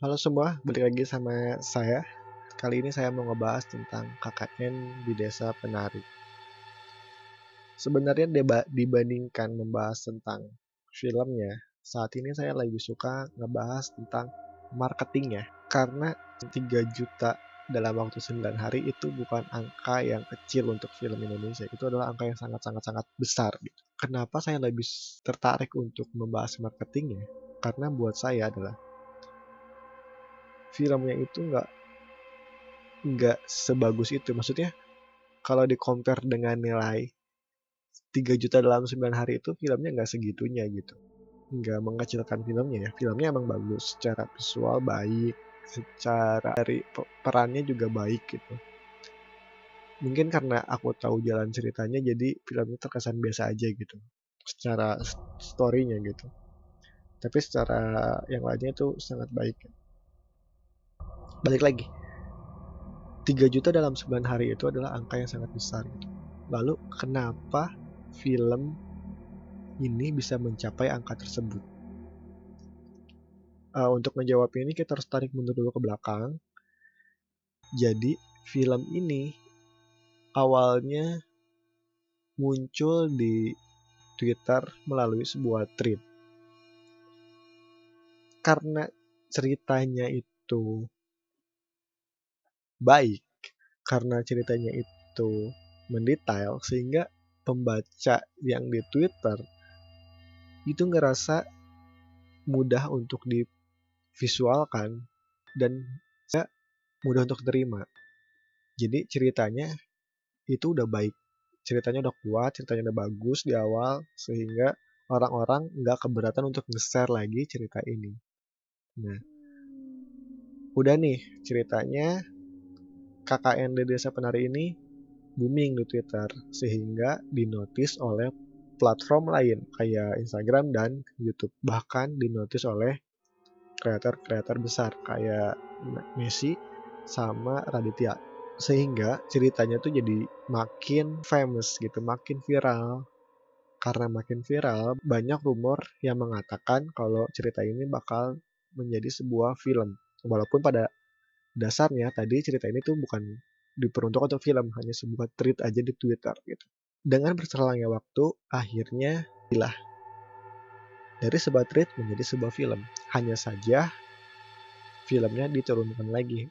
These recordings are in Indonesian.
Halo semua, balik lagi sama saya. Kali ini saya mau ngebahas tentang KKN di Desa Penari. Sebenarnya deba- dibandingkan membahas tentang filmnya, saat ini saya lebih suka ngebahas tentang marketingnya. Karena 3 juta dalam waktu 9 hari itu bukan angka yang kecil untuk film Indonesia. Itu adalah angka yang sangat-sangat-sangat besar. Gitu. Kenapa saya lebih tertarik untuk membahas marketingnya? Karena buat saya adalah filmnya itu nggak nggak sebagus itu. Maksudnya kalau di compare dengan nilai 3 juta dalam 9 hari itu filmnya nggak segitunya gitu. Nggak mengecilkan filmnya ya. Filmnya emang bagus secara visual baik secara dari perannya juga baik gitu. Mungkin karena aku tahu jalan ceritanya jadi filmnya terkesan biasa aja gitu. Secara storynya gitu. Tapi secara yang lainnya itu sangat baik balik lagi 3 juta dalam 9 hari itu adalah angka yang sangat besar. Lalu kenapa film ini bisa mencapai angka tersebut? Uh, untuk menjawab ini kita harus tarik mundur dulu ke belakang. Jadi film ini awalnya muncul di Twitter melalui sebuah tweet. Karena ceritanya itu baik karena ceritanya itu mendetail sehingga pembaca yang di Twitter itu ngerasa mudah untuk divisualkan dan mudah untuk terima. Jadi ceritanya itu udah baik, ceritanya udah kuat, ceritanya udah bagus di awal sehingga orang-orang nggak keberatan untuk nge-share lagi cerita ini. Nah, udah nih ceritanya KKN di Desa Penari ini booming di Twitter sehingga dinotis oleh platform lain kayak Instagram dan YouTube. Bahkan dinotis oleh kreator-kreator besar kayak Messi sama Raditya. Sehingga ceritanya tuh jadi makin famous gitu makin viral. Karena makin viral banyak rumor yang mengatakan kalau cerita ini bakal menjadi sebuah film. Walaupun pada dasarnya tadi cerita ini tuh bukan diperuntukkan untuk film, hanya sebuah tweet aja di Twitter gitu. Dengan berselangnya waktu, akhirnya hilah dari sebuah tweet menjadi sebuah film. Hanya saja filmnya diturunkan lagi.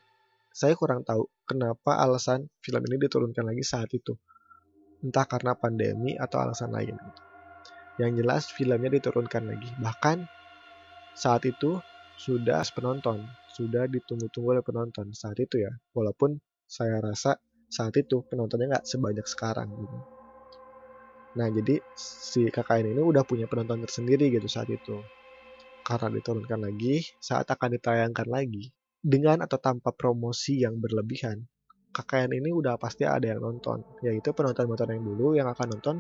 Saya kurang tahu kenapa alasan film ini diturunkan lagi saat itu. Entah karena pandemi atau alasan lain. Yang jelas filmnya diturunkan lagi. Bahkan saat itu sudah penonton, sudah ditunggu-tunggu oleh penonton saat itu ya. Walaupun saya rasa saat itu penontonnya nggak sebanyak sekarang gitu. Nah jadi si KKN ini udah punya penonton tersendiri gitu saat itu. Karena diturunkan lagi, saat akan ditayangkan lagi, dengan atau tanpa promosi yang berlebihan, KKN ini udah pasti ada yang nonton. Yaitu penonton-penonton yang dulu yang akan nonton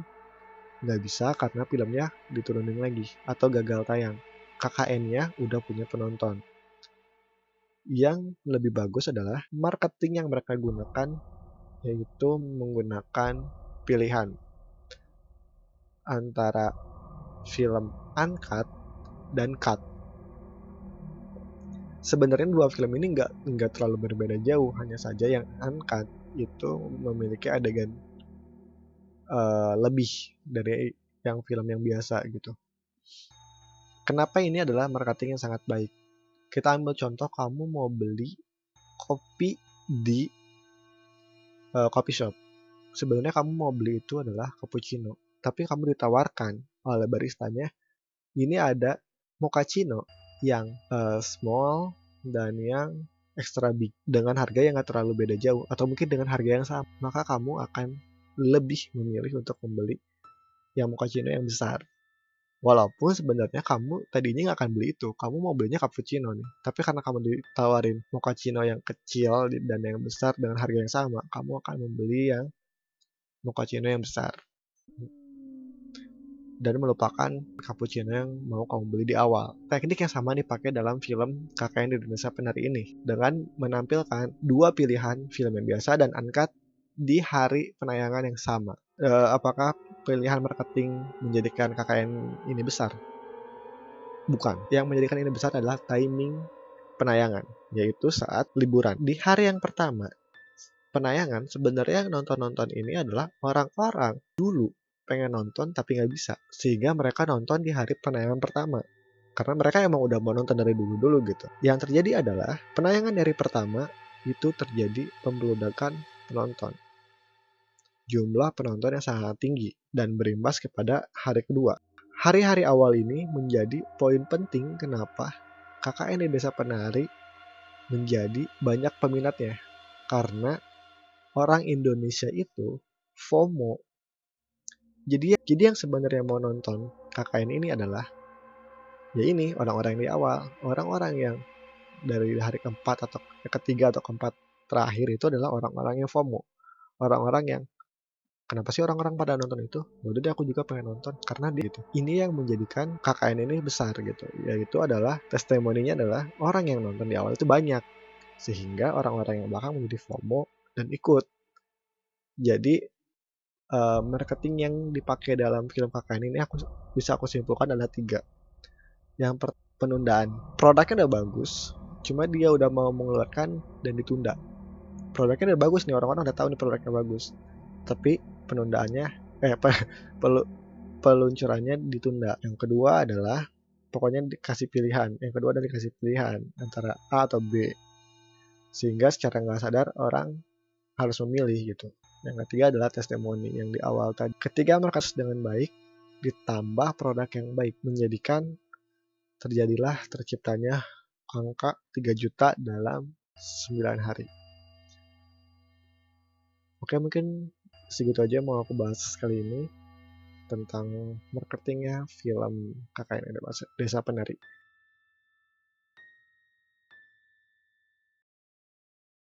nggak bisa karena filmnya diturunin lagi atau gagal tayang. KKN-nya udah punya penonton. Yang lebih bagus adalah marketing yang mereka gunakan yaitu menggunakan pilihan antara film uncut dan cut. Sebenarnya dua film ini nggak nggak terlalu berbeda jauh, hanya saja yang uncut itu memiliki adegan uh, lebih dari yang film yang biasa gitu. Kenapa ini adalah marketing yang sangat baik? Kita ambil contoh kamu mau beli kopi di uh, coffee shop. Sebenarnya kamu mau beli itu adalah cappuccino, tapi kamu ditawarkan oleh baristanya ini ada mochaccino yang uh, small dan yang extra big dengan harga yang gak terlalu beda jauh atau mungkin dengan harga yang sama. Maka kamu akan lebih memilih untuk membeli yang mochaccino yang besar Walaupun sebenarnya kamu tadinya nggak akan beli itu, kamu mau belinya cappuccino nih. Tapi karena kamu ditawarin mochaccino yang kecil dan yang besar dengan harga yang sama, kamu akan membeli yang mochaccino yang besar. Dan melupakan cappuccino yang mau kamu beli di awal. Teknik yang sama dipakai dalam film KKN di Indonesia Penari ini. Dengan menampilkan dua pilihan film yang biasa dan uncut di hari penayangan yang sama. Uh, apakah pilihan marketing menjadikan KKN ini besar? Bukan. Yang menjadikan ini besar adalah timing penayangan, yaitu saat liburan. Di hari yang pertama penayangan, sebenarnya yang nonton-nonton ini adalah orang-orang dulu pengen nonton tapi nggak bisa, sehingga mereka nonton di hari penayangan pertama. Karena mereka emang udah mau nonton dari dulu-dulu gitu. Yang terjadi adalah penayangan dari pertama itu terjadi pembeludakan penonton. Jumlah penonton yang sangat tinggi dan berimbas kepada hari kedua. Hari-hari awal ini menjadi poin penting kenapa KKN di Desa Penari menjadi banyak peminatnya. Karena orang Indonesia itu FOMO. Jadi jadi yang sebenarnya mau nonton KKN ini adalah ya ini orang-orang yang di awal, orang-orang yang dari hari keempat atau ketiga atau keempat terakhir itu adalah orang-orang yang FOMO. Orang-orang yang kenapa sih orang-orang pada nonton itu? Ya udah deh aku juga pengen nonton karena dia gitu. Ini yang menjadikan KKN ini besar gitu. Yaitu adalah testimoninya adalah orang yang nonton di awal itu banyak. Sehingga orang-orang yang belakang menjadi FOMO dan ikut. Jadi uh, marketing yang dipakai dalam film KKN ini aku bisa aku simpulkan adalah tiga. Yang per penundaan. Produknya udah bagus, cuma dia udah mau mengeluarkan dan ditunda. Produknya udah bagus nih orang-orang udah tahu nih produknya bagus. Tapi penundaannya eh apa pelu, peluncurannya ditunda. Yang kedua adalah pokoknya dikasih pilihan. Yang kedua adalah dikasih pilihan antara A atau B. Sehingga secara nggak sadar orang harus memilih gitu. Yang ketiga adalah testimoni yang di awal tadi. Ketiga mereka dengan baik ditambah produk yang baik menjadikan terjadilah terciptanya angka 3 juta dalam 9 hari. Oke mungkin segitu aja mau aku bahas kali ini tentang marketingnya film KKN Desa Penari.